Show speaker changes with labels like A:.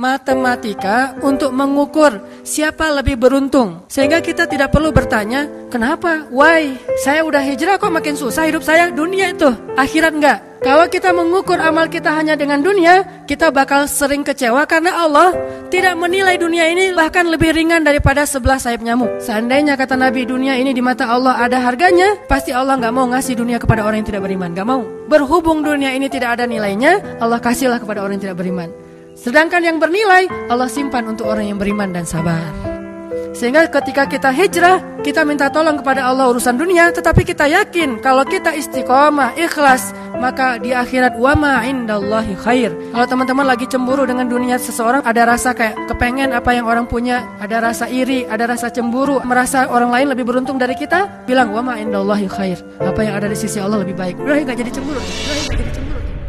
A: matematika untuk mengukur siapa lebih beruntung. Sehingga kita tidak perlu bertanya, kenapa? Why? Saya udah hijrah kok makin susah hidup saya? Dunia itu, akhirat enggak? Kalau kita mengukur amal kita hanya dengan dunia, kita bakal sering kecewa karena Allah tidak menilai dunia ini bahkan lebih ringan daripada sebelah sayap nyamuk. Seandainya kata Nabi dunia ini di mata Allah ada harganya, pasti Allah nggak mau ngasih dunia kepada orang yang tidak beriman, nggak mau. Berhubung dunia ini tidak ada nilainya, Allah kasihlah kepada orang yang tidak beriman. Sedangkan yang bernilai Allah simpan untuk orang yang beriman dan sabar. Sehingga ketika kita hijrah, kita minta tolong kepada Allah urusan dunia, tetapi kita yakin kalau kita istiqomah, ikhlas, maka di akhirat wama indallahi khair. Kalau teman-teman lagi cemburu dengan dunia seseorang, ada rasa kayak kepengen apa yang orang punya, ada rasa iri, ada rasa cemburu, merasa orang lain lebih beruntung dari kita, bilang wama indallahi khair. Apa yang ada di sisi Allah lebih baik. Udah nggak jadi cemburu, udah nggak jadi cemburu.